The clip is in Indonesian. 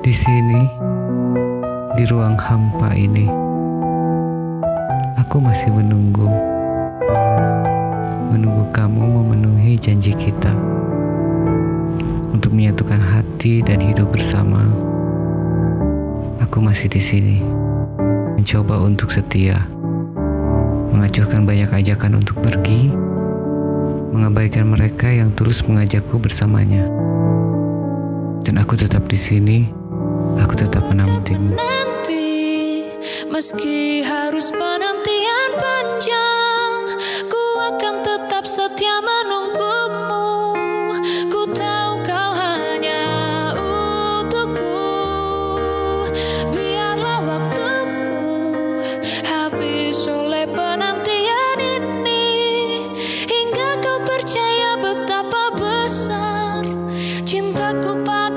Di sini, di ruang hampa ini, aku masih menunggu. Menunggu kamu memenuhi janji kita untuk menyatukan hati dan hidup bersama. Aku masih di sini, mencoba untuk setia, mengacuhkan banyak ajakan untuk pergi, mengabaikan mereka yang terus mengajakku bersamanya. Dan aku tetap di sini, aku tetap menantimu. Nanti, meski harus penantian panjang, ku akan tetap setia menunggumu. Ku tahu kau hanya untukku. Biarlah waktuku habis oleh penantian ini, hingga kau percaya betapa besar cintaku padamu.